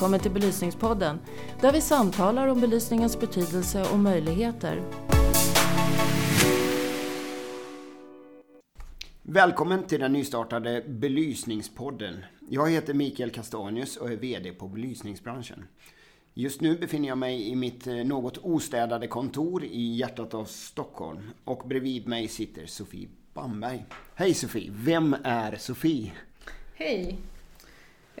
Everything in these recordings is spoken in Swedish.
välkommen till Belysningspodden där vi samtalar om belysningens betydelse och möjligheter. Välkommen till den nystartade Belysningspodden. Jag heter Mikael Kastanius och är VD på belysningsbranschen. Just nu befinner jag mig i mitt eh, något ostädade kontor i hjärtat av Stockholm och bredvid mig sitter Sofie Bamberg. Hej Sofie! Vem är Sofie? Hej!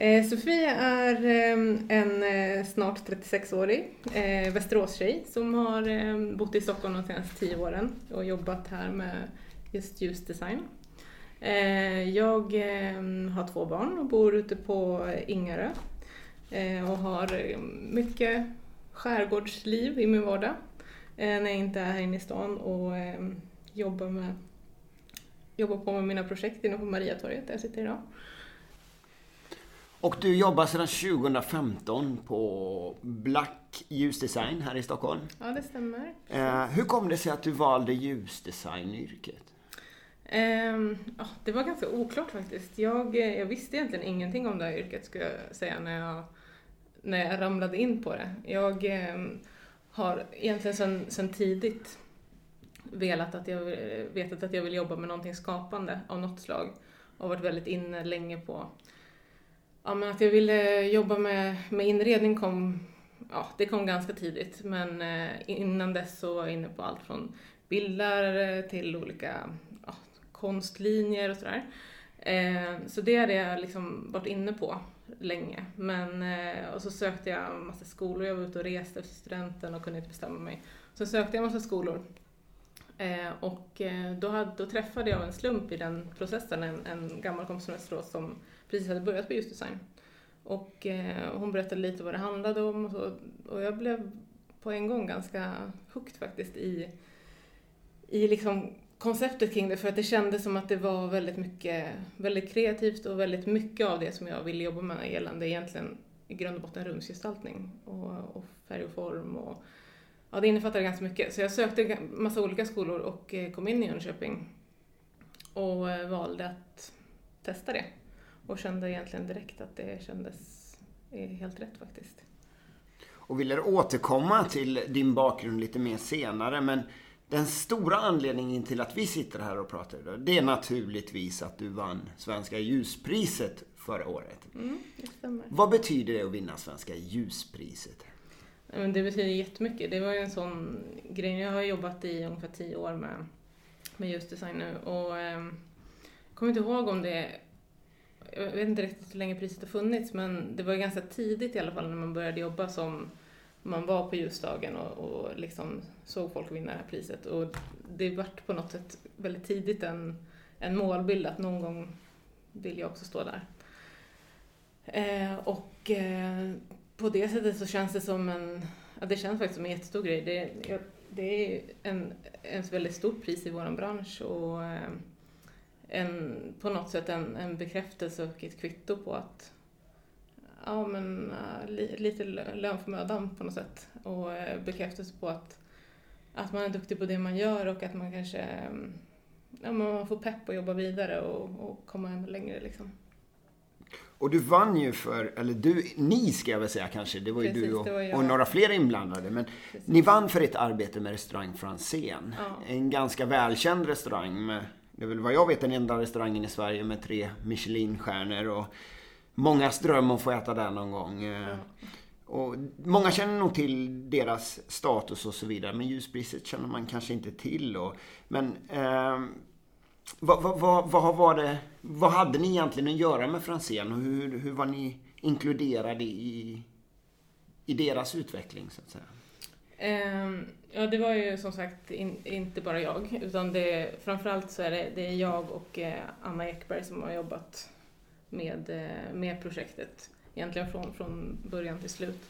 Eh, Sofia Sofie är ehm, en eh, snart 36-årig eh, Västeråstjej som har ehm, bott i Stockholm de senaste 10 åren och jobbat här med just ljusdesign. Eh, jag ehm, har två barn och bor ute på Ingarö och har mycket skärgårdsliv i min vardag när jag inte är här inne i stan och jobbar, med, jobbar på med mina projekt inne på Mariatorget där jag sitter idag. Och du jobbar sedan 2015 på Black Ljusdesign här i Stockholm. Ja, det stämmer. Eh, hur kom det sig att du valde ljusdesignyrket? Eh, oh, det var ganska oklart faktiskt. Jag, eh, jag visste egentligen ingenting om det här yrket skulle jag säga när jag, när jag ramlade in på det. Jag eh, har egentligen sedan, sedan tidigt velat att jag, vetat att jag vill jobba med någonting skapande av något slag och varit väldigt inne länge på ja, men att jag ville jobba med, med inredning kom, ja, det kom ganska tidigt. Men eh, innan dess så var jag inne på allt från bildlärare till olika ja, konstlinjer och sådär. Eh, så det hade jag liksom varit inne på länge. Men, eh, och så sökte jag en massa skolor. Jag var ute och reste efter studenten och kunde inte bestämma mig. Så sökte jag en massa skolor. Och då, hade, då träffade jag en slump i den processen en, en gammal kompis från Västerås som precis hade börjat på ljusdesign. Och eh, hon berättade lite vad det handlade om och, så, och jag blev på en gång ganska hooked faktiskt i, i liksom konceptet kring det för att det kändes som att det var väldigt mycket, väldigt kreativt och väldigt mycket av det som jag ville jobba med gällande egentligen i grund och botten rumsgestaltning och, och färg och form och ja, det innefattade ganska mycket. Så jag sökte massa olika skolor och eh, kom in i Jönköping och eh, valde att testa det och kände egentligen direkt att det kändes helt rätt faktiskt. Och vill återkomma till din bakgrund lite mer senare men den stora anledningen till att vi sitter här och pratar idag, det är naturligtvis att du vann Svenska ljuspriset förra året. Mm, det stämmer. Vad betyder det att vinna Svenska ljuspriset? Det betyder jättemycket. Det var ju en sån grej. Jag har jobbat i ungefär tio år med, med ljusdesign nu och eh, jag kommer inte ihåg om det jag vet inte riktigt hur länge priset har funnits men det var ganska tidigt i alla fall när man började jobba som man var på ljusdagen och, och liksom såg folk vinna det här priset. Och det vart på något sätt väldigt tidigt en, en målbild att någon gång vill jag också stå där. Eh, och eh, på det sättet så känns det som en, ja, det känns faktiskt som en jättestor grej. Det, det är en, en väldigt stort pris i vår bransch och eh, en, på något sätt en, en bekräftelse och ett kvitto på att ja, men, uh, li, lite lön för mödan på något sätt. Och uh, bekräftelse på att, att man är duktig på det man gör och att man kanske um, ja, man får pepp att jobba vidare och, och komma ännu längre. Liksom. Och du vann ju för, eller du, ni ska jag väl säga kanske, det var ju Precis, du och, och, och, några fler inblandade. Men Precis. ni vann för ett arbete med restaurang Franzén. Ja. En ganska välkänd restaurang med det är väl vad jag vet den enda restaurangen i Sverige med tre Michelinstjärnor och mångas dröm att få äta där någon gång. Mm. Och många känner nog till deras status och så vidare, men ljuspriset känner man kanske inte till. Och, men eh, vad, vad, vad, vad, var det, vad hade ni egentligen att göra med Franzén och hur, hur var ni inkluderade i, i deras utveckling så att säga? Ehm, ja, det var ju som sagt in, inte bara jag, utan det, framförallt så är det, det är jag och eh, Anna Ekberg som har jobbat med, eh, med projektet, egentligen från, från början till slut.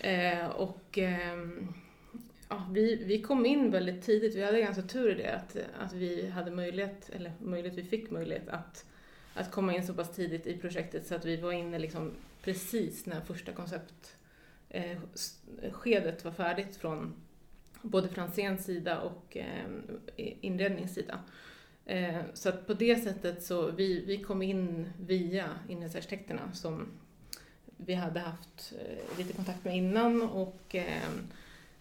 Ehm, och ehm, ja, vi, vi kom in väldigt tidigt, vi hade ganska tur i det, att, att vi hade möjlighet, eller möjlighet, vi fick möjlighet att, att komma in så pass tidigt i projektet så att vi var inne liksom precis när första koncept eh, skedet var färdigt från både Franzéns sida och eh, inredningssida. Eh, så att på det sättet så vi, vi kom in via inredningsarkitekterna som vi hade haft eh, lite kontakt med innan och eh,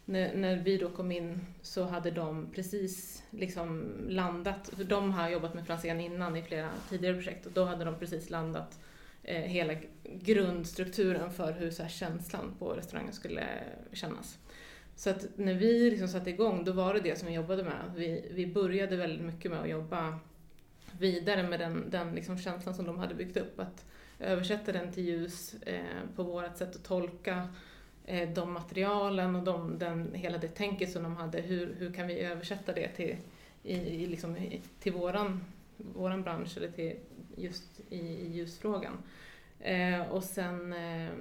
när, när vi då kom in så hade de precis liksom landat, för de har jobbat med Franzén innan i flera tidigare projekt och då hade de precis landat eh, hela grundstrukturen för hur så här känslan på restaurangen skulle kännas. Så att när vi liksom satte igång, då var det det som vi jobbade med. Vi, vi började väldigt mycket med att jobba vidare med den, den liksom känslan som de hade byggt upp. Att översätta den till ljus eh, på vårt sätt att tolka eh, de materialen och de, den, hela det tänket som de hade. Hur, hur kan vi översätta det till, i, i liksom, i, till våran, våran bransch eller till just i, i ljusfrågan. Eh, och sen eh,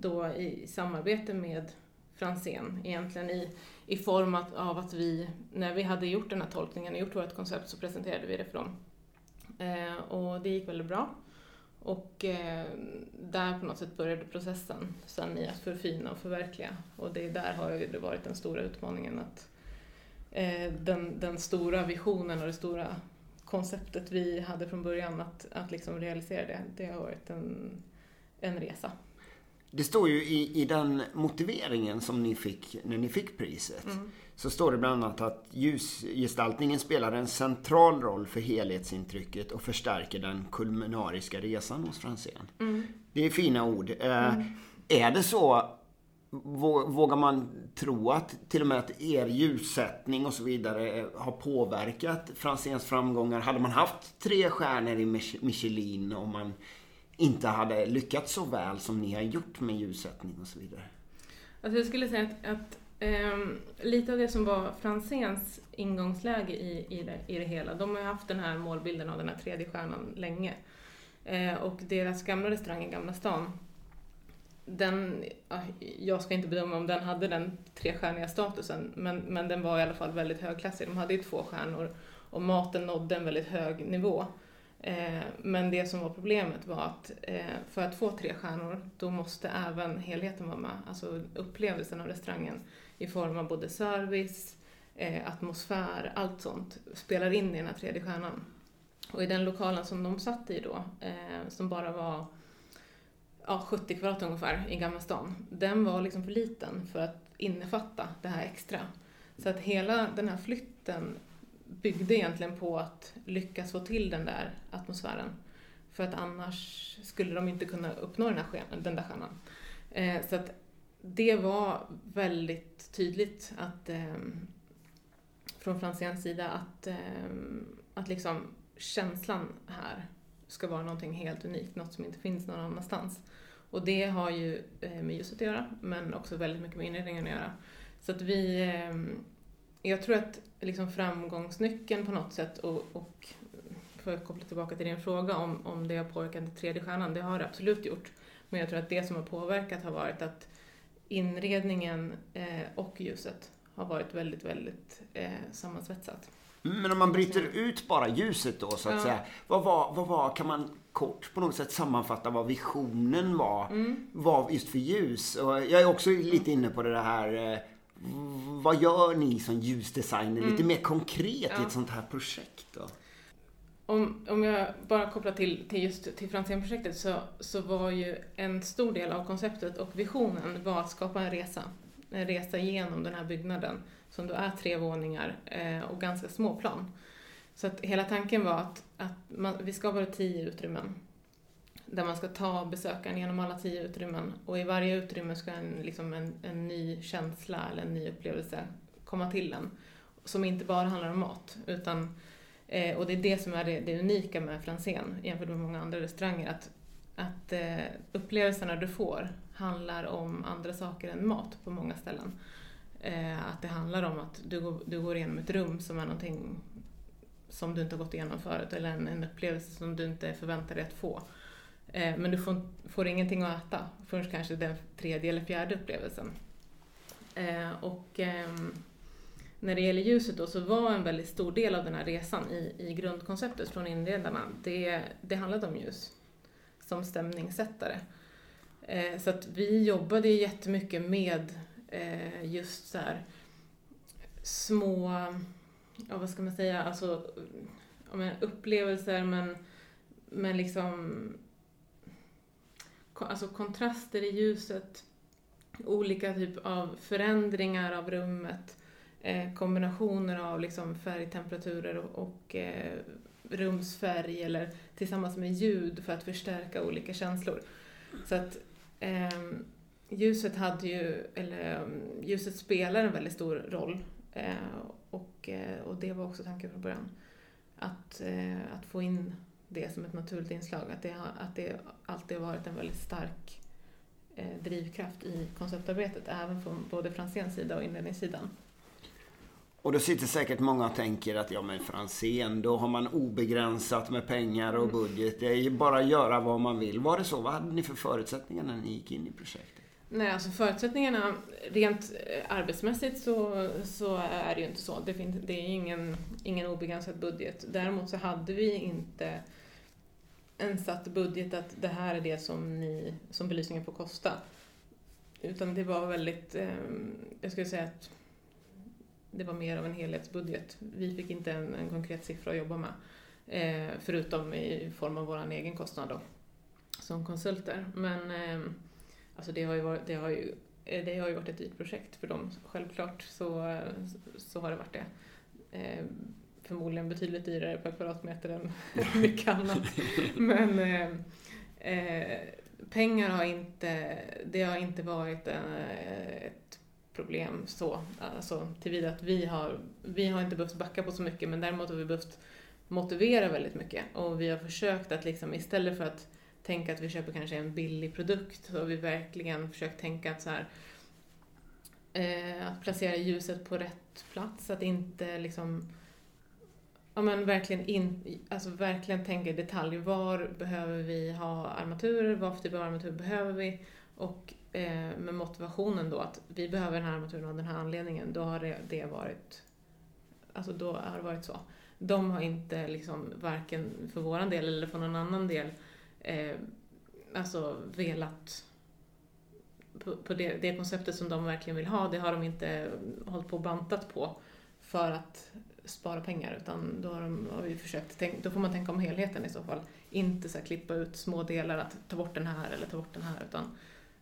då i samarbete med Franzén egentligen i, i form av att vi, när vi hade gjort den här tolkningen och gjort vårt koncept så presenterade vi det för dem. Eh, och det gick väldigt bra. Och eh, där på något sätt började processen sen i att förfina och förverkliga. Och det där har ju det varit den stora utmaningen att eh, den, den stora visionen och det stora konceptet vi hade från början att, att liksom realisera det, det har varit en, en resa. Det står ju i, i den motiveringen som ni fick när ni fick priset. Mm. Så står det bland annat att ljusgestaltningen spelar en central roll för helhetsintrycket och förstärker den kulminariska resan hos Franzén. Mm. Det är fina ord. Eh, mm. Är det så Vågar man tro att till och med att er ljussättning och så vidare eh, har påverkat Franzéns framgångar? Hade man haft tre stjärnor i Michelin om man inte hade lyckats så väl som ni har gjort med ljussättning och så vidare? Alltså jag skulle säga att, att um, lite av det som var Franzéns ingångsläge i, i, det, i det hela, de har ju haft den här målbilden av den här tredje stjärnan länge. Uh, och deras gamla restaurang i Gamla stan, den, jag ska inte bedöma om den hade den trestjärniga statusen, men, men den var i alla fall väldigt högklassig. De hade ju två stjärnor och maten nådde en väldigt hög nivå. Eh, men det som var problemet var att eh, för att få tre stjärnor då måste även helheten vara med, alltså upplevelsen av restaurangen i form av både service, eh, atmosfär, allt sånt spelar in i den här tredje stjärnan. Och i den lokalen som de satt i då, eh, som bara var ja, 70 kvadrat ungefär i Gamla stan, den var liksom för liten för att innefatta det här extra. Så att hela den här flytten byggde egentligen på att lyckas få till den där atmosfären. För att annars skulle de inte kunna uppnå den, här, den där stjärnan. Eh, så att det var väldigt tydligt att eh, från Franzéns sida att, eh, att liksom känslan här ska vara någonting helt unikt, något som inte finns någon annanstans. Och det har ju eh, med ljuset att göra, men också väldigt mycket med inredningen att göra. Så att vi, eh, jag tror att liksom framgångsnyckeln på något sätt och, och för att koppla tillbaka till din fråga om, om det har påverkat den tredje stjärnan, det har det absolut gjort. Men jag tror att det som har påverkat har varit att inredningen eh, och ljuset har varit väldigt, väldigt sammansvetsat. Men om man bryter ut bara ljuset då så att ja. säga. Vad var, vad var, kan man kort på något sätt sammanfatta vad visionen var, mm. var just för ljus? Och jag är också lite inne på det här eh, vad gör ni som ljusdesigner mm. lite mer konkret ja. i ett sånt här projekt? Då? Om, om jag bara kopplar till, till just till Franzén-projektet så, så var ju en stor del av konceptet och visionen var att skapa en resa. En resa genom den här byggnaden som då är tre våningar eh, och ganska små plan. Så att hela tanken var att, att man, vi skapade tio utrymmen där man ska ta besökaren genom alla tio utrymmen och i varje utrymme ska en, liksom en, en ny känsla eller en ny upplevelse komma till en. Som inte bara handlar om mat utan eh, och det är det som är det, det unika med Franzén jämfört med många andra restauranger att, att eh, upplevelserna du får handlar om andra saker än mat på många ställen. Eh, att det handlar om att du går, du går igenom ett rum som är någonting som du inte har gått igenom förut eller en, en upplevelse som du inte förväntar dig att få. Eh, men du får, får ingenting att äta förrän kanske den tredje eller fjärde upplevelsen. Eh, och ehm, när det gäller ljuset då så var en väldigt stor del av den här resan i, i grundkonceptet från inredarna, det, det handlade om ljus som stämningssättare. Eh, så att vi jobbade jättemycket med Eh, just så här små, ja vad ska man säga, alltså ja men upplevelser men, men liksom alltså kontraster i ljuset, olika typ av förändringar av rummet, eh, kombinationer av liksom färgtemperaturer och, och eh, rumsfärg eller tillsammans med ljud för att förstärka olika känslor. Så att eh, ljuset hade ju, eller um, ljuset spelar en väldigt stor roll eh, och, eh, och det var också tanken från början. Att, eh, att få in det som ett naturligt inslag, att det, att det alltid har varit en väldigt stark drivkraft i konceptarbetet, även från både Franzéns sida och inredningssidan. Och då sitter säkert många och tänker att ja men Franzén, då har man obegränsat med pengar och mm. budget. Det är ju bara att göra vad man vill. Var det så? Vad hade ni för förutsättningar när ni gick in i projektet? Nej, alltså förutsättningarna rent eh, arbetsmässigt så, så är det ju inte så. Det, finns, det är ingen, ingen obegränsad budget. Däremot så hade vi inte en satt budget att det här är det som, ni, som belysningen får kosta. Utan det var väldigt, ehm, jag skulle säga att det var mer av en helhetsbudget. Vi fick inte en, en konkret siffra att jobba med. Eh, förutom i form av vår egen kostnad då, som konsulter. Men ehm, alltså det, har ju varit, det, har ju, eh, det har ju varit ett dyrt projekt för dem. Självklart så, så har det varit det. Eh, förmodligen betydligt dyrare per kvadratmeter än mycket annat. Men eh, eh, pengar har inte, det har inte varit en, ett problem så, alltså tillvida att vi har, vi har inte behövt backa på så mycket men däremot har vi behövt motivera väldigt mycket och vi har försökt att liksom istället för att tänka att vi köper kanske en billig produkt och har vi verkligen försökt tänka att så här, eh, att placera ljuset på rätt plats, att inte liksom Ja men verkligen, in, alltså verkligen tänka i detalj. Var behöver vi ha armaturer? Vad för typ av armatur behöver vi? Och eh, med motivationen då att vi behöver den här armaturen av den här anledningen, då har det, det varit Alltså då har det varit så. De har inte liksom varken för våran del eller för någon annan del eh, alltså velat på, på det, det, konceptet som de verkligen vill ha, det har de inte hållit på och bantat på för att spara pengar utan då har, de, har vi försökt tänk, då får man tänka om helheten i så fall. Inte så klippa ut små delar, att ta bort den här eller ta bort den här utan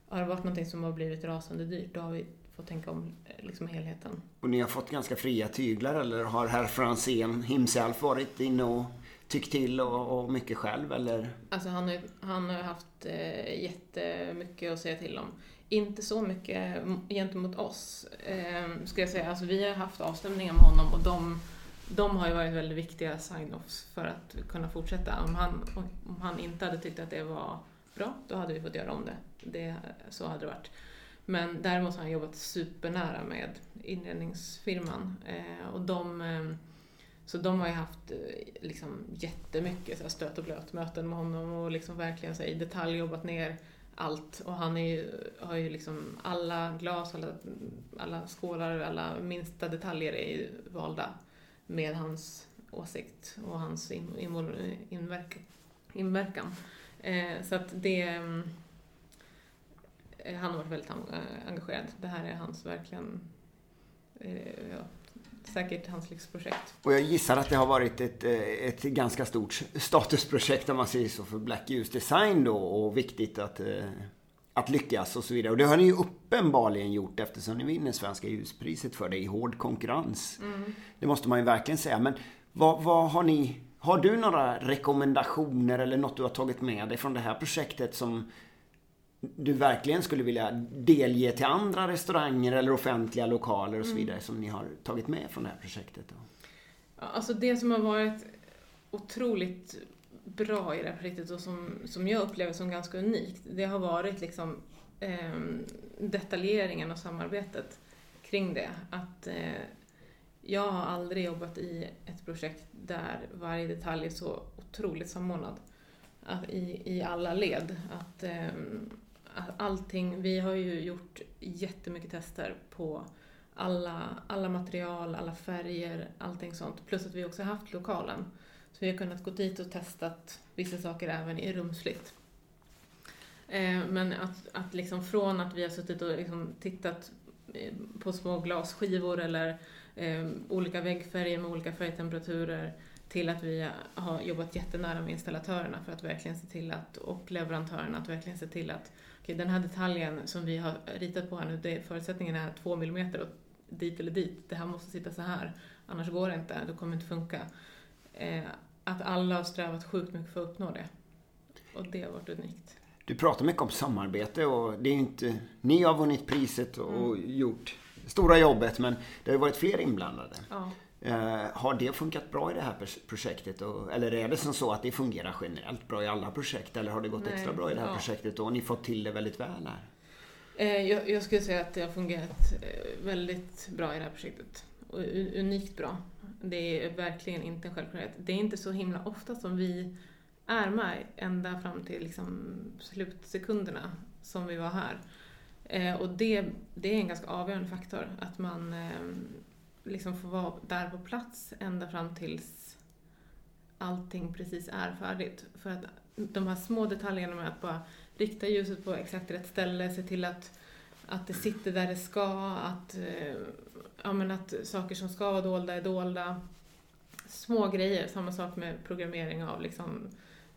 har det varit någonting som har blivit rasande dyrt då har vi fått tänka om eh, liksom helheten. Och ni har fått ganska fria tyglar eller har herr Franzén himself varit inne och tyckt till och, och mycket själv eller? Alltså han har, han har haft eh, jättemycket att säga till om. Inte så mycket gentemot oss, eh, skulle jag säga. Alltså vi har haft avstämningar med honom och de, de har ju varit väldigt viktiga sign-offs för att kunna fortsätta. Om han, om han inte hade tyckt att det var bra, då hade vi fått göra om det. det så hade det varit. Men däremot har han jobbat supernära med inredningsfirman eh, och de eh, så de har ju haft eh, liksom, jättemycket så här, stöt och blöt-möten med honom och liksom verkligen så här, i detalj jobbat ner allt. Och han är ju, har ju liksom alla glas, alla, alla skålar, alla minsta detaljer är ju valda med hans åsikt och hans in, in, inverkan. inverkan. Eh, så att det... Eh, han har varit väldigt engagerad. Det här är hans verkligen eh, ja, säkert hans livsprojekt. Och jag gissar att det har varit ett, eh, ett ganska stort statusprojekt om man säger så för Black Use Design då och viktigt att, eh, att lyckas och så vidare. Och det har ni ju uppenbarligen gjort eftersom ni vinner Svenska ljuspriset för det i hård konkurrens. Mm. Det måste man ju verkligen säga. Men vad, vad har ni har du några rekommendationer eller något du har tagit med dig från det här projektet som du verkligen skulle vilja delge till andra restauranger eller offentliga lokaler och så mm. vidare mm. som ni har tagit med från det här projektet? Då? Alltså det som har varit otroligt bra i det här projektet och som, som jag upplever som ganska unikt, det har varit liksom eh, detaljeringen och samarbetet kring det. Att eh, jag har aldrig jobbat i ett projekt där varje detalj är så otroligt samordnad i, i alla led. Att, eh, allting, vi har ju gjort jättemycket tester på alla, alla material, alla färger, allting sånt. Plus att vi också har haft lokalen. Så vi har kunnat gå dit och testat vissa saker även i rumsligt. Eh, men att, att liksom från att vi har suttit och liksom tittat eh, på små glasskivor eller eh, olika väggfärger med olika färgtemperaturer till att vi har jobbat jättenära med installatörerna för att verkligen se till att, och leverantörerna, att verkligen se till att okay, den här detaljen som vi har ritat på här nu, det, förutsättningen är två millimeter och dit eller dit, det här måste sitta så här, annars går det inte, det kommer inte funka. Eh, att alla har strävat sjukt mycket för att uppnå det. Och det har varit unikt. Du pratar mycket om samarbete och det är inte... Ni har vunnit priset och mm. gjort stora jobbet men det har ju varit fler inblandade. Ja. Eh, har det funkat bra i det här projektet? Och, eller är det som så att det fungerar generellt bra i alla projekt? Eller har det gått Nej, extra bra i det här ja. projektet och har ni fått till det väldigt väl här? Eh, jag, jag, skulle säga att det har fungerat eh, väldigt bra i det här projektet. Unikt bra. Det är verkligen inte en självklarhet. Det är inte så himla ofta som vi är med ända fram till liksom slutsekunderna som vi var här. Eh, och det, det är en ganska avgörande faktor, att man eh, liksom få vara där på plats ända fram tills allting precis är färdigt. För att de här små detaljerna med att bara rikta ljuset på exakt rätt ställe, se till att, att det sitter där det ska, att, eh, ja, men att saker som ska vara dolda är dolda. Små grejer, samma sak med programmering av liksom,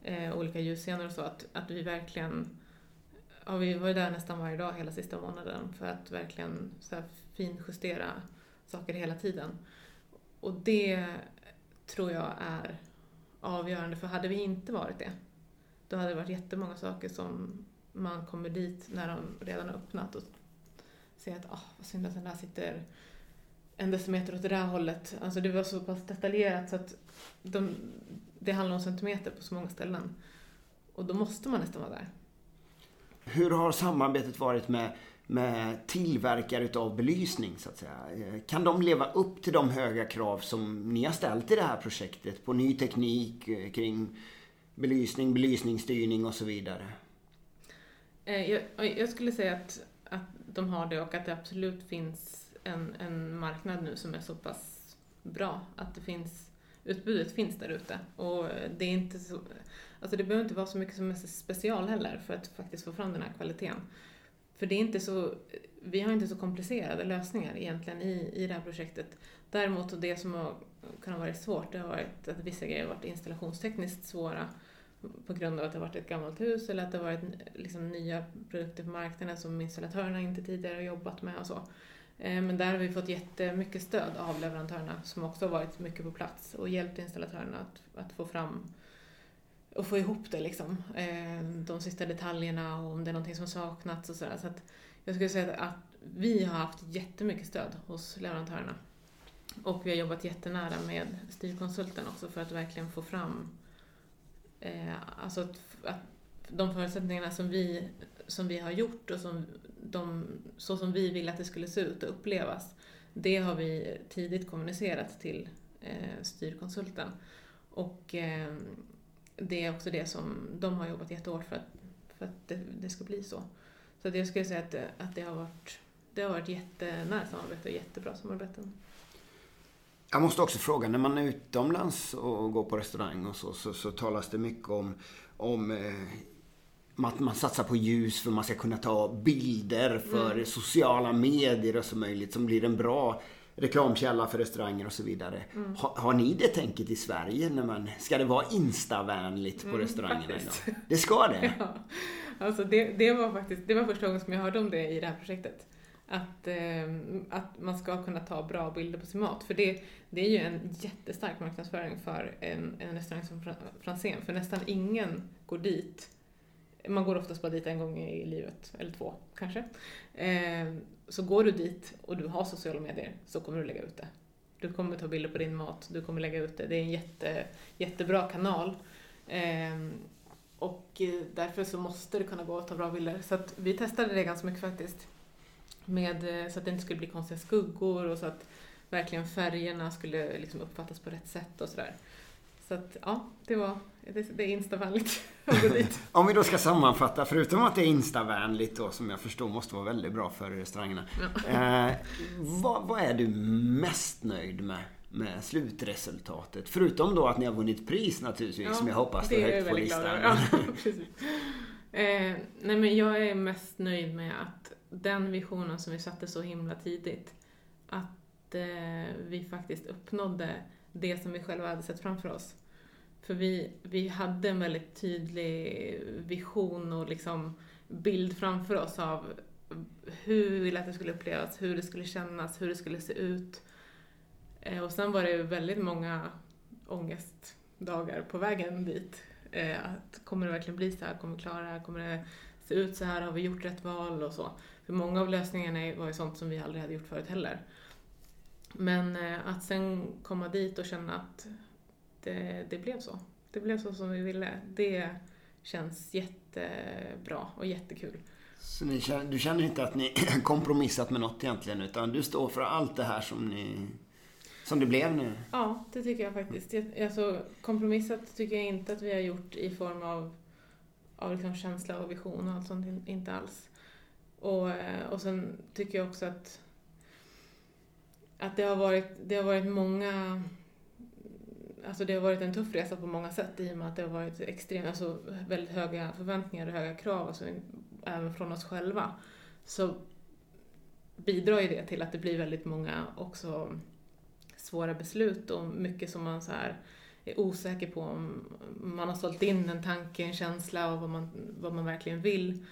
eh, olika ljusscener och så, att, att vi verkligen Ja, vi var ju där nästan varje dag hela sista månaden för att verkligen så finjustera saker hela tiden. Och det tror jag är avgörande, för hade vi inte varit det, då hade det varit jättemånga saker som man kommer dit när de redan har öppnat och ser att, ah, vad synd att den där sitter en decimeter åt det där hållet. Alltså det var så pass detaljerat så att de, det handlar om centimeter på så många ställen. Och då måste man nästan vara där. Hur har samarbetet varit med, med tillverkare utav belysning så att säga? Eh, kan de leva upp till de höga krav som ni har ställt i det här projektet på ny teknik eh, kring belysning, belysningsstyrning och så vidare? Eh, jag, jag skulle säga att, att de har det och att det absolut finns en, en marknad nu som är så pass bra att det finns utbudet finns där ute. Och det är inte så, alltså det behöver inte vara så mycket som är special heller för att faktiskt få fram den här kvaliteten. För det är inte så, vi har inte så komplicerade lösningar egentligen i, i det här projektet. Däremot det som har kunnat vara svårt, det har varit att vissa grejer har varit installationstekniskt svåra på grund av att det har varit ett gammalt hus eller att det har varit liksom nya produkter på marknaden som installatörerna inte tidigare har jobbat med och så. Eh, men där har vi fått jättemycket stöd av leverantörerna som också har varit mycket på plats och hjälpt installatörerna att, att få fram och få ihop det liksom. Eh, de sista detaljerna och om det är någonting som saknats och sådär. Så att jag skulle säga att vi har haft jättemycket stöd hos leverantörerna. Och vi har jobbat jättenära med styrkonsulten också för att verkligen få fram eh, alltså att, att de förutsättningarna som vi, som vi har gjort och som de, så som vi vill att det skulle se ut och upplevas, det har vi tidigt kommunicerat till eh, styrkonsulten. Och eh, det är också det som de har jobbat jättehårt för att, för att det, det ska bli så. Så att jag skulle säga att, att det har varit det har varit jättenära samarbete och jättebra samarbeten. Jag måste också fråga, när man är utomlands och går på restaurang och så, så, så talas det mycket om, om eh, att man satsar på ljus för att man ska kunna ta bilder för mm. sociala medier och så möjligt som blir en bra reklamkälla för restauranger och så vidare. Mm. Ha, har ni det tänket i Sverige? När man, ska det vara instavänligt på mm, restaurangerna idag? Det ska det? ja. Alltså det, det, var faktiskt, det var första gången som jag hörde om det i det här projektet. Att, eh, att man ska kunna ta bra bilder på sin mat. För det, det är ju en jättestark marknadsföring för en, en restaurang som Franzén. För nästan ingen går dit man går oftast bara dit en gång i livet, eller två kanske. Eh, så går du dit och du har sociala medier så kommer du lägga ut det. Du kommer ta bilder på din mat, du kommer lägga ut det. Det är en jätte, jättebra kanal. Ehm, eh, och därför så måste det kunna gå att ta bra bilder. Så att vi testade det ganska mycket faktiskt. Med, eh, så att det inte skulle bli konstiga skuggor och så att verkligen färgerna skulle liksom uppfattas på rätt sätt och sådär. Så att ja, det var det, är instavänligt att gå dit. Om vi då ska sammanfatta, förutom att det är instavänligt då, som jag förstår måste vara väldigt bra för restaurangerna. Ja. Eh, vad, vad, är du mest nöjd med, med slutresultatet? Förutom då att ni har vunnit pris naturligtvis, ja, som jag hoppas står högt på listan. Ja, eh, nej men jag är mest nöjd med att den visionen som vi satte så himla tidigt, att eh, vi faktiskt uppnådde det som vi själva hade sett framför oss. För vi, vi hade en väldigt tydlig vision och liksom bild framför oss av hur vi ville att det skulle upplevas, hur det skulle kännas, hur det skulle se ut. Eh, och sen var det ju väldigt många ångestdagar på vägen dit. Eh, att kommer det verkligen bli så här? Kommer vi klara det här? Kommer det se ut så här? Har vi gjort rätt val? Och så. För många av lösningarna var ju sånt som vi aldrig hade gjort förut heller. Men eh, att sen komma dit och känna att det, det blev så. Det blev så som vi ville. Det känns jättebra och jättekul. Så ni, du känner inte att ni kompromissat med något egentligen utan du står för allt det här som ni som det blev nu? Ja, det tycker jag faktiskt. Alltså, kompromissat tycker jag inte att vi har gjort i form av, av liksom känsla och vision och allt sånt, inte alls. Och, eh, och sen tycker jag också att, att det, har varit, det har varit många Alltså det har varit en tuff resa på många sätt i och med att det har varit extremt, alltså väldigt höga förväntningar och höga krav, alltså även från oss själva. Så bidrar ju det till att det blir väldigt många också svåra beslut och mycket som man så här är osäker på om man har sålt in en tanke, en känsla och vad man, vad man verkligen vill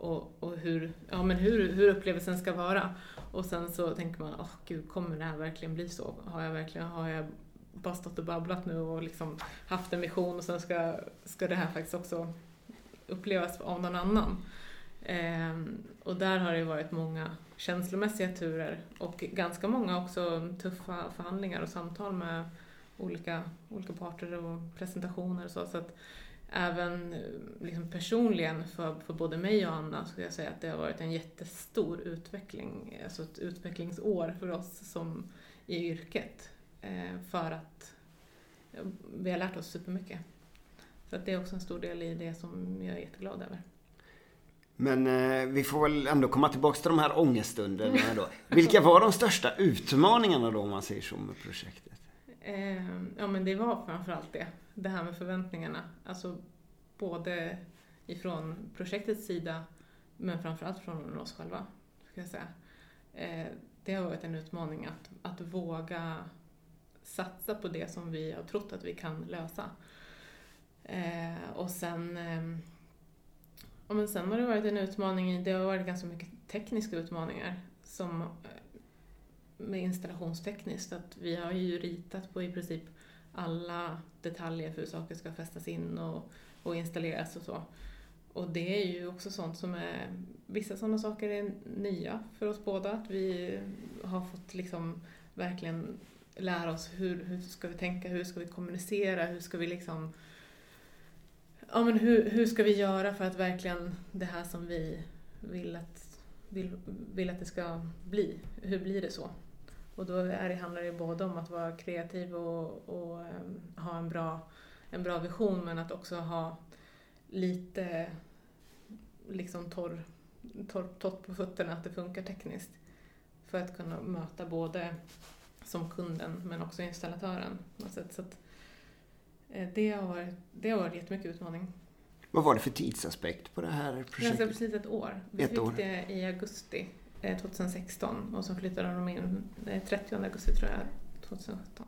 och, och hur, ja, men hur, hur upplevelsen ska vara. Och sen så tänker man, åh oh, gud, kommer det här verkligen bli så? Har jag verkligen, har jag bara stått och babblat nu och liksom haft en vision och sen ska, ska det här faktiskt också upplevas av någon annan? Ehm, och där har det varit många känslomässiga turer och ganska många också tuffa förhandlingar och samtal med olika, olika parter och presentationer och så. så att även eh, liksom personligen för, för både mig och Anna skulle jag säga att det har varit en jättestor utveckling, alltså ett utvecklingsår för oss som i yrket. Eh, för att vi har lärt oss supermycket. Så att det är också en stor del i det som jag är jätteglad över. Men eh, vi får väl ändå komma tillbaka till de här ångeststunderna då. Vilka var de största utmaningarna då om man säger så med projektet? Eh, ja men det var framförallt det. Det här med förväntningarna. Alltså både ifrån projektets sida men framförallt från oss själva. Ska jag säga. Eh, det har varit en utmaning att, att våga satsa på det som vi har trott att vi kan lösa. Eh, och sen eh, Ja, men sen har det varit en utmaning, det har varit ganska mycket tekniska utmaningar som med installationstekniskt, att vi har ju ritat på i princip alla detaljer för hur saker ska fästas in och, och installeras och så. Och det är ju också sånt som är, vissa sådana saker är nya för oss båda, att vi har fått liksom verkligen lära oss hur, hur ska vi tänka, hur ska vi kommunicera, hur ska vi liksom ja, men hur, hur ska vi göra för att verkligen det här som vi vill att, vill, vill att det ska bli, hur blir det så? Och då är det, handlar det både om att vara kreativ och, och um, ha en bra, en bra vision men att också ha lite liksom torr, torr, torrt på fötterna, att det funkar tekniskt. För att kunna möta både som kunden men också installatören. Så att, Eh, det har varit, det har varit jättemycket utmaning. Vad var det för tidsaspekt på det här projektet? Ganska precis ett år. Vi ett fick år. det i augusti 2016 eh, och så flyttade de in 30 eh, augusti tror jag 2017.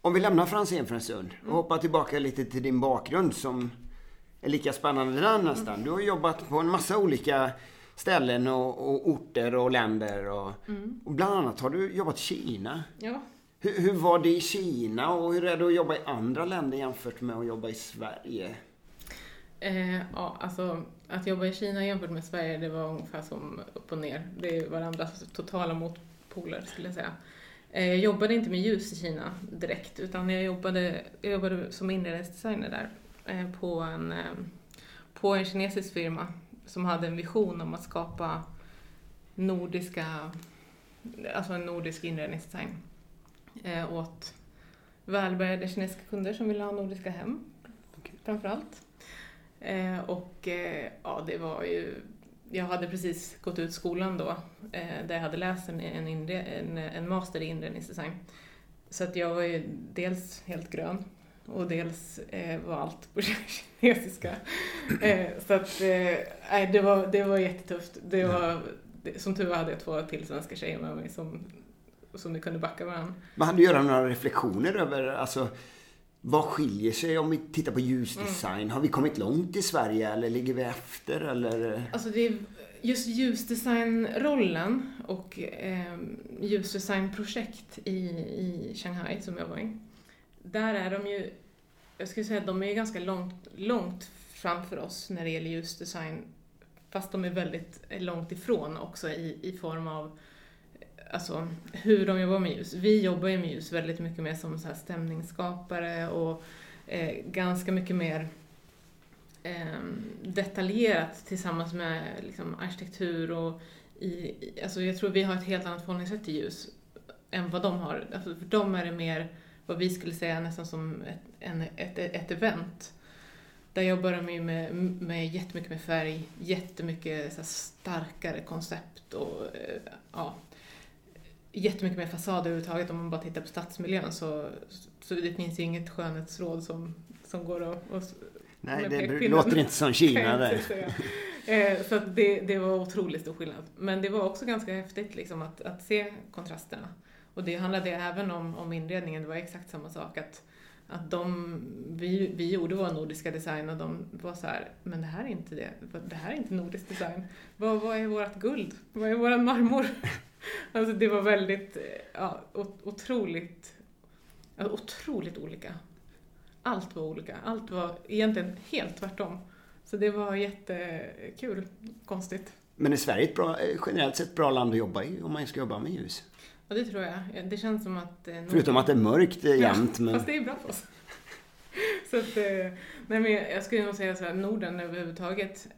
Om vi lämnar Franzén för en stund och mm. hoppar tillbaka lite till din bakgrund som är lika spännande där nästan. Mm. Du har jobbat på en massa olika ställen och, och orter och länder. Och, mm. och, bland annat har du jobbat i Kina. Ja. Hur, hur, var det i Kina och hur är det att jobba i andra länder jämfört med att jobba i Sverige? Eh, ja, alltså att jobba i Kina jämfört med Sverige, det var ungefär som upp och ner. Det är varandras totala motpoler skulle jag säga. Eh, jag jobbade inte med ljus i Kina direkt, utan jag jobbade, jag jobbade som inredningsdesigner där eh, på, en, eh, på en kinesisk firma som hade en vision om att skapa nordiska, alltså en nordisk inredningsdesign eh, åt välbärgade kinesiska kunder som ville ha nordiska hem, okay. framförallt. Eh, och eh, ja, det var ju, jag hade precis gått ut skolan då, eh, där jag hade läst en, en, inre, en, en master i inredningsdesign. Så att jag var ju dels helt grön och dels eh, var allt på kinesiska. Eh, så att, eh, det, var, det var jättetufft. Det var, det, som tur var hade jag två till svenska tjejer med mig som, som vi kunde backa varandra. Men hann du göra några reflektioner över, alltså vad skiljer sig om vi tittar på ljusdesign? Mm. Har vi kommit långt i Sverige eller ligger vi efter eller? Alltså det är just ljusdesignrollen och eh, ljusdesignprojekt i, i Shanghai som jag var i. Där är de ju, jag skulle säga att de är ganska långt, långt framför oss när det gäller ljusdesign. Fast de är väldigt långt ifrån också i, i form av alltså, hur de jobbar med ljus. Vi jobbar ju med ljus väldigt mycket mer som så här stämningsskapare och eh, ganska mycket mer eh, detaljerat tillsammans med liksom, arkitektur och i, alltså jag tror vi har ett helt annat förhållningssätt till ljus än vad de har. Alltså för dem är det mer vad vi skulle säga nästan som ett, en, ett, ett event. Där jobbar de ju med, med jättemycket med färg, jättemycket så starkare koncept och eh, ja, jättemycket mer fasader överhuvudtaget. Om man bara tittar på stadsmiljön så, så det finns ju inget skönhetsråd som, som går att... Och, Nej, det låter inte som Kina där. Eh, så det, det var otroligt stor skillnad. Men det var också ganska häftigt liksom, att, att se kontrasterna. Och det handlade även om, om inredningen, det var exakt samma sak. Att, att de, vi, vi gjorde vår nordiska design och de var så här, men det här är inte det, det här är inte nordisk design. Vad, vad är vårt guld? Vad är våran marmor? Alltså det var väldigt, eh, ja, otroligt, otroligt olika. Allt var olika, allt var egentligen helt tvärtom. Så det var jättekul, konstigt. Men är Sverige ett bra, eh, generellt sett ett bra land att jobba i om man ska jobba med ljus? Ja, det tror jag. Det känns som att... Eh, Förutom att det är mörkt jämt. Ja, men... fast det är bra för oss. så att, eh, nej men jag skulle nog säga så här, Norden överhuvudtaget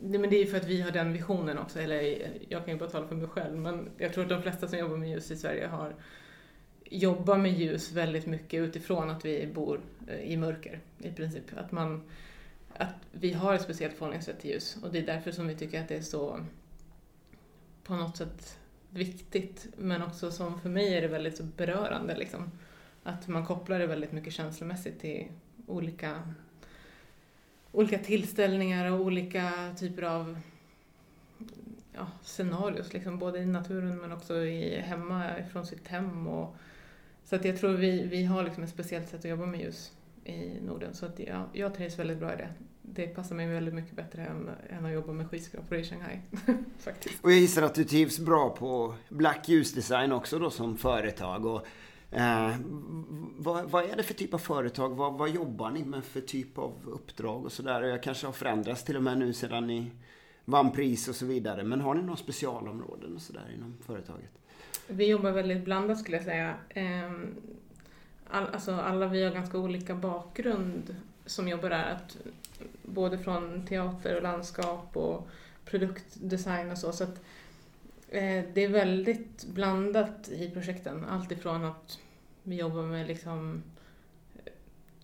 Nej, men det är för att vi har den visionen också, eller jag kan ju bara tala för mig själv, men jag tror att de flesta som jobbar med ljus i Sverige har jobbar med ljus väldigt mycket utifrån att vi bor eh, i mörker i princip. Att, man, att vi har ett speciellt förhållningssätt till ljus och det är därför som vi tycker att det är så på något sätt viktigt men också som för mig är det väldigt så berörande liksom. Att man kopplar det väldigt mycket känslomässigt till olika olika tillställningar och olika typer av ja, scenarios, liksom, både i naturen men också i, hemma från sitt hem. Och, så att jag tror vi, vi har liksom ett speciellt sätt att jobba med ljus i Norden. Så att jag, jag trivs väldigt bra i det. Det passar mig väldigt mycket bättre än, än att jobba med skyskrapor i Shanghai. faktiskt. Och jag gissar att du trivs bra på Black ljusdesign också då som företag. Och Eh, vad, vad, är det för typ av företag? Vad, vad jobbar ni med för typ av uppdrag och sådär? Jag kanske har förändrats till och med nu sedan ni vann pris och så vidare. Men har ni några specialområden och sådär inom företaget? Vi jobbar väldigt blandat skulle jag säga. Eh, all, alltså alla vi har ganska olika bakgrund som jobbar där. Att, både från teater och landskap och produktdesign och så. så att, eh, det är väldigt blandat i projekten. Allt ifrån att vi jobbar med liksom eh,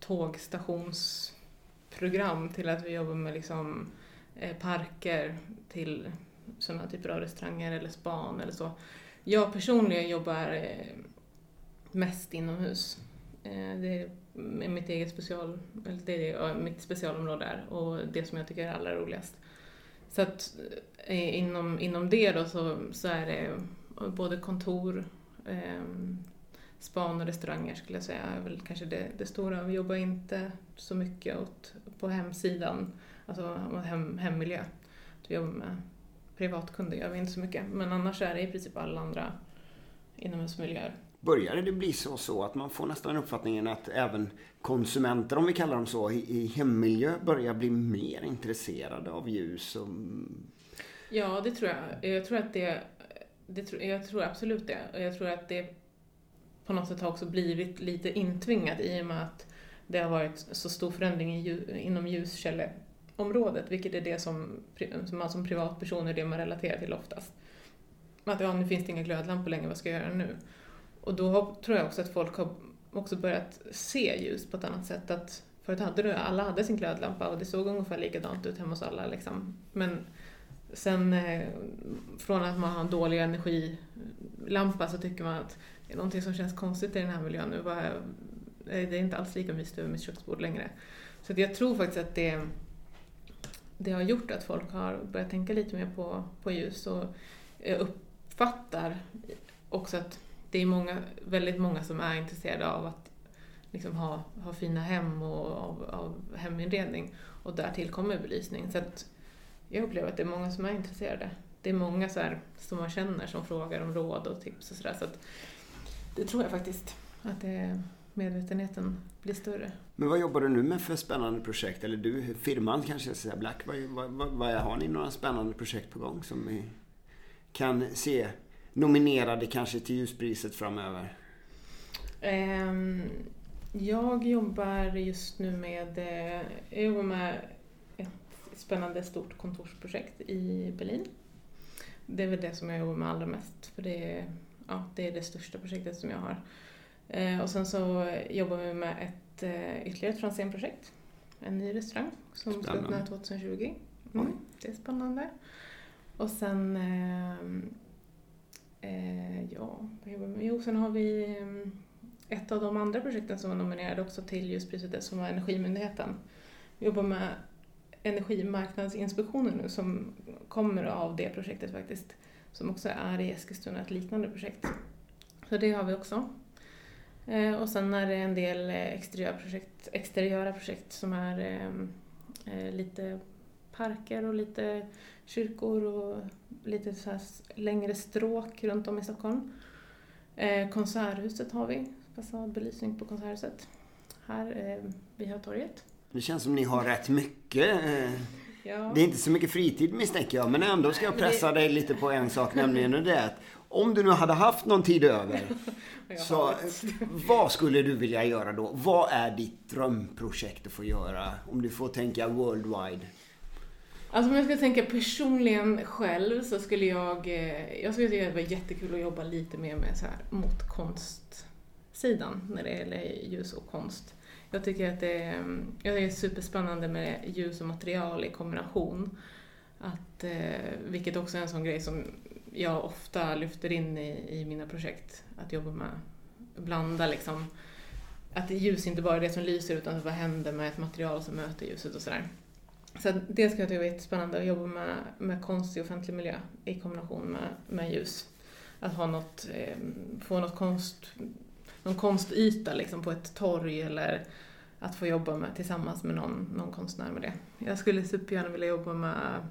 tågstationsprogram till att vi jobbar med liksom eh, parker till sådana typer av restauranger eller span eller så. Jag personligen jobbar eh, mest inomhus. Eh, det är mitt eget special, eller det är mitt specialområde är och det som jag tycker är allra roligast. Så att eh, inom, inom det då så, så är det både kontor, ehm, span och restauranger skulle jag säga är väl kanske det, det stora. Vi jobbar inte så mycket åt, på hemsidan, alltså hem, hemmiljö. Vi jobbar med privatkunder gör vi inte så mycket, men annars är det i princip alla andra inomhusmiljöer. Börjar det bli så, så att man får nästan uppfattningen att även konsumenter, om vi kallar dem så, i, hemmiljö börjar bli mer intresserade av ljus? Och... Ja, det tror jag. Jag tror att det, det jag tror absolut det. Och jag tror att det på något sätt har också blivit lite intvingat i och med att det har varit så stor förändring i, inom ljuskälleområdet, vilket är det som, som man som privatperson är det man relaterar till oftast. Att ja, nu finns det inga glödlampor längre, vad ska jag göra nu? Och då har, tror jag också att folk har också börjat se ljus på ett annat sätt. Att förut hade du, alla hade sin glödlampa och det såg ungefär likadant ut hemma hos alla. Liksom. Men sen eh, från att man har en dålig energilampa så tycker man att det är någonting som känns konstigt i den här miljön nu. Eh, det är inte alls lika mysigt över mitt köksbord längre. Så jag tror faktiskt att det, det har gjort att folk har börjat tänka lite mer på, på ljus. Och jag uppfattar också att det är många, väldigt många som är intresserade av att liksom ha, ha fina hem och av, av heminredning. Och där tillkommer belysning. Så att jag upplever att det är många som är intresserade. Det är många så här, som man känner som frågar om råd och tips och sådär. Så det tror jag faktiskt, att det, medvetenheten blir större. Men vad jobbar du nu med för spännande projekt? Eller du, firman kanske säga, Black. Vad, vad, vad, vad, har ni några spännande projekt på gång som vi kan se nominerade kanske till ljuspriset framöver? Um, jag jobbar just nu med, eh, jag jobbar med ett spännande stort kontorsprojekt i Berlin. Det är väl det som jag jobbar med allra mest för det är, ja, det, är det största projektet som jag har. Eh, och sen så jobbar vi med ett eh, ytterligare ett Franzén-projekt. En ny restaurang som ska öppna 2020. Mm, det är spännande. Och sen, eh, ja, vad jobbar vi med? Jo, sen har vi ehm, ett av de andra projekten som var nominerade också till just priset som var Energimyndigheten. Vi jobbar med Energimarknadsinspektionen nu som kommer av det projektet faktiskt. Som också är i Eskilstuna, ett liknande projekt. Så det har vi också. Eh, och sen är det en del eh, exteriöra projekt, exteriöra projekt som är ehm, eh, lite parker och lite kyrkor och lite så längre stråk runt om i Stockholm. Konserthuset har vi fasadbelysning på Konserthuset här eh, vid Hötorget. Det känns som ni har rätt mycket. Eh, ja. Det är inte så mycket fritid misstänker jag, men ändå ska jag pressa det... dig lite på en sak, nämligen det att om du nu hade haft någon tid över, så vad skulle du vilja göra då? Vad är ditt drömprojekt att få göra? Om du får tänka worldwide. Alltså om jag ska tänka personligen själv så skulle jag, eh, jag skulle tycka att det var jättekul att jobba lite mer med så här mot konstsidan när det gäller ljus och konst. Jag tycker att det är, jag tycker det är superspännande med ljus och material i kombination. Att, eh, vilket också är en sån grej som jag ofta lyfter in i, i mina projekt. Att jobba med, blanda liksom. Att ljus inte bara är det som lyser utan vad händer med ett material som möter ljuset och sådär. Så det ska jag tycka är jättespännande att jobba med, med konst i offentlig miljö i kombination med, med ljus. Att ha något, eh, få något konst någon konstyta liksom på ett torg eller att få jobba med, tillsammans med någon, någon konstnär med det. Jag skulle supergärna vilja jobba med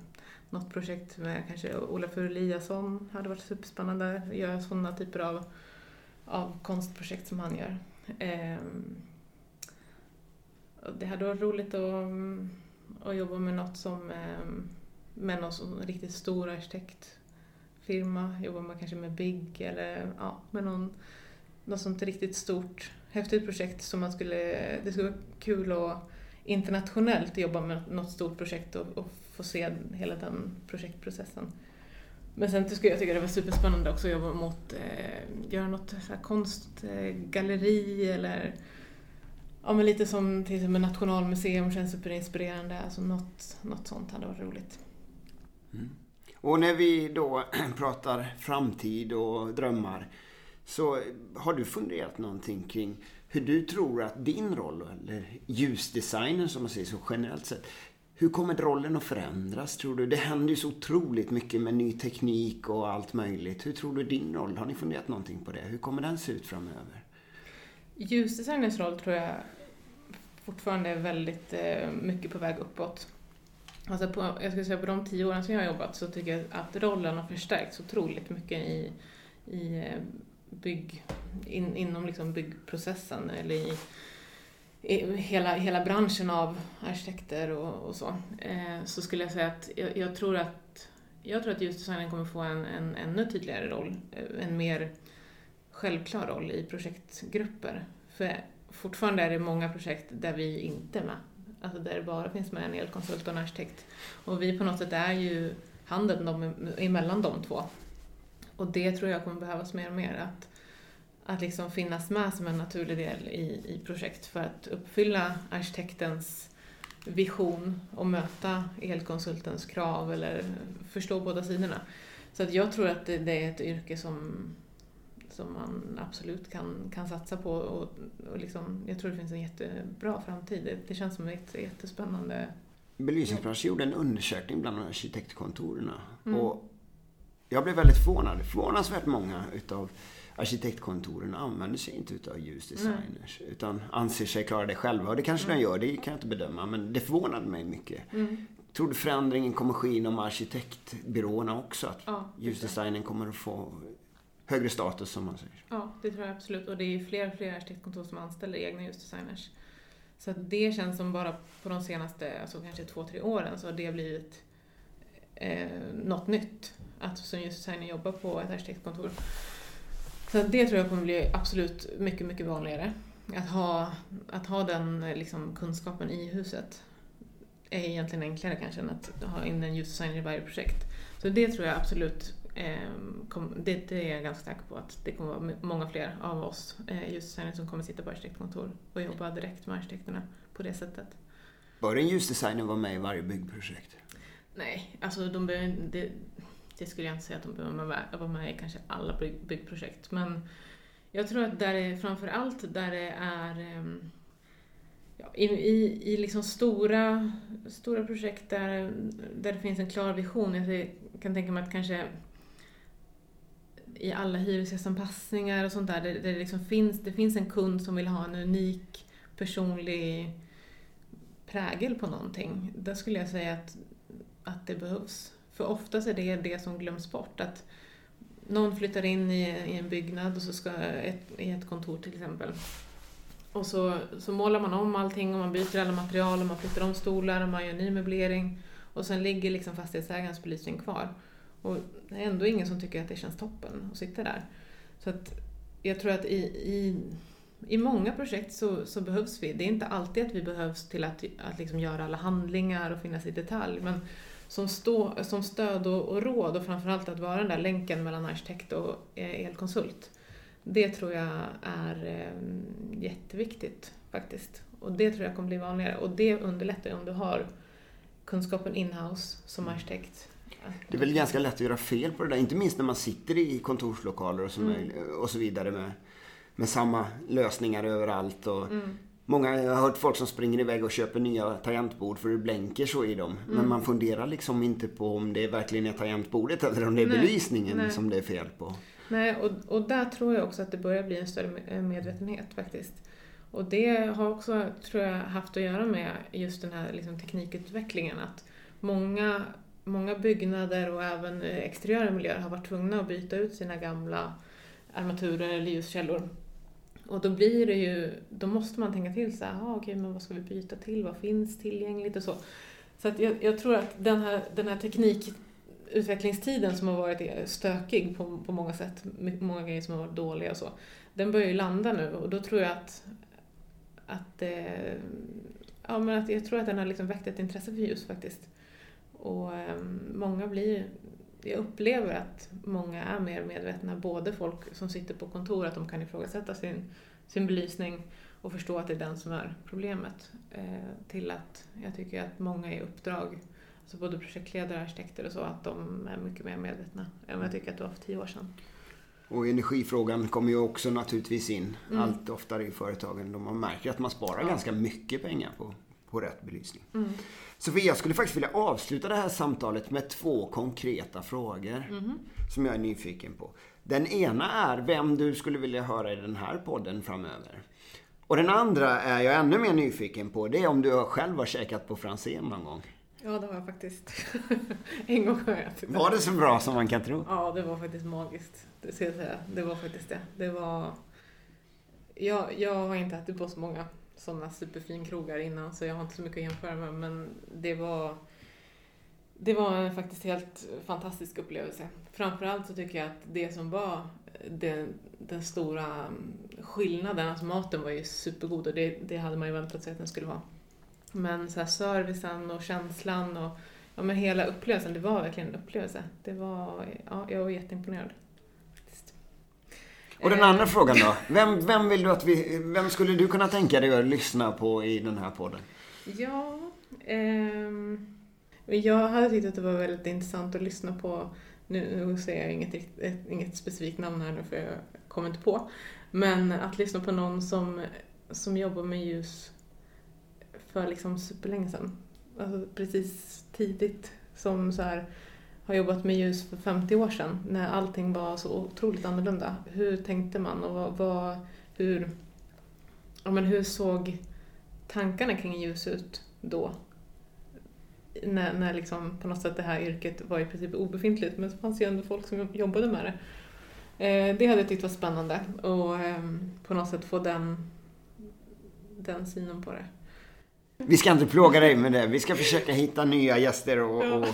något projekt med kanske Olafur Eliasson, hade varit superspännande, att göra sådana typer av, av konstprojekt som han gör. Eh, det hade varit roligt att, mm, och jobba med något som ehm, med någon som riktigt stor arkitektfirma, jobba med kanske med BIG eller ja, med någon något sånt riktigt stort, häftigt projekt som man skulle, det skulle vara kul att internationellt jobba med något stort projekt och, och få se hela den projektprocessen. Men sen skulle jag tycka det var superspännande också att jobba mot, eh, göra något så konstgalleri eller ja, men lite som till exempel Nationalmuseum känns superinspirerande. Alltså något, något sånt hade varit roligt. Mm. Och när vi då pratar framtid och drömmar så har du funderat någonting kring hur du tror att din roll, eller ljusdesignen som man säger så generellt sett, hur kommer rollen att förändras tror du? Det händer ju så otroligt mycket med ny teknik och allt möjligt. Hur tror du din roll? Har ni funderat någonting på det? Hur kommer den se ut framöver? Ljusdesigners roll tror jag fortfarande är väldigt eh, mycket på väg uppåt. Alltså på, jag skulle säga på de tio åren som jag har jobbat så tycker jag att rollen har förstärkts otroligt mycket i, i eh, bygg, in, inom liksom byggprocessen eller i, i, hela, hela branschen av arkitekter och, och så, eh, så skulle jag säga att jag, jag, tror att jag tror att ljusdesignen kommer få en, en ännu tydligare roll, eh, en mer självklar roll i projektgrupper. För fortfarande är det många projekt där vi inte är med. Alltså där det bara finns med en elkonsult och en arkitekt. Och vi på något sätt är ju handen de, emellan de två. Och det tror jag kommer behövas mer och mer. Att, att liksom finnas med som en naturlig del i, i projekt för att uppfylla arkitektens vision och möta elkonsultens krav eller förstå båda sidorna. Så att jag tror att det, det är ett yrke som, som man absolut kan, kan satsa på och, och liksom, jag tror det finns en jättebra framtid. Det, det känns som ett jättespännande Belysningsbranschen gjorde en undersökning bland arkitektkontoren. Mm. Och jag blev väldigt förvånad. Förvånansvärt många utav arkitektkontoren använder sig inte utav ljusdesigners. Mm. Utan anser sig klara det själva. Och det kanske mm. de gör, det kan jag inte bedöma. Men det förvånade mig mycket. Mm. Tror du förändringen kommer ske inom arkitektbyråerna också? Att ja, ljusdesignen kommer att få högre status som man säger? Ja, det tror jag absolut. Och det är fler och fler arkitektkontor som anställer egna ljusdesigners. Så att det känns som bara på de senaste, alltså kanske två, tre åren så har det blivit eh, något nytt. Att som ljusdesigner jobba på ett arkitektkontor. Så det tror jag kommer bli absolut mycket, mycket vanligare. Att ha, att ha den eh, liksom, kunskapen i huset är egentligen enklare kanske än att ha in en ljusdesigner i varje projekt. Så det tror jag absolut, det, det, är jag ganska säker på att det kommer vara många fler av oss eh, ljusdesigners som kommer sitta på arkitektkontor och jobba direkt med arkitekterna på det sättet. Bör en ljusdesigner vara med i varje byggprojekt? Nej, alltså de behöver, det, det skulle jag inte säga att de behöver vara med i kanske alla byggprojekt. Men jag tror att där är framför allt där det är ehm, ja, i, i, i liksom stora, stora projekt där, där det finns en klar vision. Jag kan tänka mig att kanske i alla hyresgästanpassningar och sånt där, där, det, liksom finns, det finns en kund som vill ha en unik personlig prägel på någonting. Där skulle jag säga att, att det behövs. För oftast är det det som glöms bort. Att någon flyttar in i, i en byggnad och så ska ett, i ett kontor till exempel. Och så, så målar man om allting och man byter alla material och man flyttar om stolar och man gör ny möblering. Och sen ligger liksom fastighetsägarens belysning kvar. Och det är ändå ingen som tycker att det känns toppen att sitta där. Så att jag tror att i, i, i många projekt så, så behövs vi. Det är inte alltid att vi behövs till att, att liksom göra alla handlingar och finnas i detalj. Men som, stå, som stöd och, och råd och framförallt att vara den där länken mellan arkitekt och eh, elkonsult. Det tror jag är eh, jätteviktigt faktiskt. Och det tror jag kommer bli vanligare. Och det underlättar om du har kunskapen inhouse som mm. arkitekt. Det är väl ganska lätt att göra fel på det där. Inte minst när man sitter i kontorslokaler och så, mm. och så vidare med, med samma lösningar överallt. Och mm. Många, jag har hört folk som springer iväg och köper nya tangentbord för det blänker så i dem. Mm. Men man funderar liksom inte på om det verkligen är tangentbordet eller om det är nej, belysningen nej. som det är fel på. Nej, och, och där tror jag också att det börjar bli en större medvetenhet faktiskt. Och det har också, tror jag, haft att göra med just den här liksom, teknikutvecklingen. Att många, många byggnader och även eh, exteriöra miljöer har varit tvungna att byta ut sina gamla armaturer eller ljuskällor och då blir det ju, då måste man tänka till så här, ah, okej men vad ska vi byta till, vad finns tillgängligt och så. Så att jag, jag tror att den här, den här teknikutvecklingstiden som har varit eh, stökig på, på många sätt, många grejer som har varit dåliga och så, den börjar ju landa nu och då tror jag att, att, eh, ja, men att jag tror att den har liksom väckt ett intresse för ljus faktiskt. Och eh, många blir jag upplever att många är mer medvetna, både folk som sitter på kontor, att de kan ifrågasätta sin, sin belysning och förstå att det är den som är problemet, eh, till att jag tycker att många i uppdrag, alltså både projektledare, arkitekter och så, att de är mycket mer medvetna än vad jag tycker att det var för tio år sedan. Och energifrågan kommer ju också naturligtvis in mm. allt oftare i företagen. De man märker att man sparar ja. ganska mycket pengar på, på rätt belysning. Mm. Sofia, jag skulle faktiskt vilja avsluta det här samtalet med två konkreta frågor mm. som jag är nyfiken på. Den ena är vem du skulle vilja höra i den här podden framöver. Och den andra är jag ännu mer nyfiken på. Det är om du själv har käkat på Franzén någon gång. Ja, det har jag faktiskt. en gång har jag ätit Var det så bra som man kan tro? Ja, det var faktiskt magiskt. Det ska jag säga. Det var faktiskt det. Det var... Jag, jag har inte ätit på så många sådana superfinkrogar innan så jag har inte så mycket att jämföra med men det var det var en faktiskt helt fantastisk upplevelse. Framförallt så tycker jag att det som var eh, den, den stora mm, skillnaden, alltså maten var ju supergod och det, det hade man ju väntat sig att den skulle vara. Men så här, servicen och känslan och ja, men hela upplevelsen, det var verkligen en upplevelse. Det var, ja, jag var jätteimponerad. Och den andra frågan då? Vem, vem, vill du att vi, vem skulle du kunna tänka dig att lyssna på i den här podden? Ja, ehm, jag hade tyckt att det var väldigt intressant att lyssna på, nu, nu säger jag inget, inget specifikt namn här nu för jag kommer inte på, men att lyssna på någon som, som jobbar med ljus för liksom superlänge sedan. Alltså precis tidigt som så här har jobbat med ljus för 50 år sedan när allting var så otroligt annorlunda. Hur tänkte man och vad, vad, hur, ja, men hur såg tankarna kring ljus ut då? När, när liksom på något sätt det här yrket var i princip obefintligt men så fanns ju ändå folk som jobbade med det. Eh, det hade jag tyckt var spännande och eh, på något sätt få den, den synen på det. Vi ska inte plåga dig med det. Vi ska försöka hitta nya gäster och, och,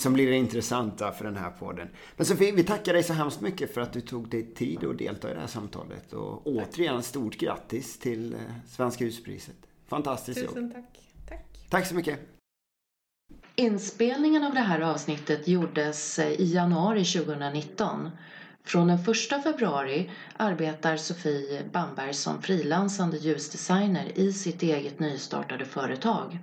som blir intressanta för den här podden. Men Sofie, vi tackar dig så hemskt mycket för att du tog dig tid att delta i det här samtalet. Och återigen stort grattis till eh, Svenska huspriset. Fantastiskt jobb. Tusen tack. Tack. Tack så mycket. Inspelningen av det här avsnittet gjordes eh, i januari 2019. Från den 1 februari arbetar Sofie Bamberg som frilansande ljusdesigner i sitt eget nystartade företag.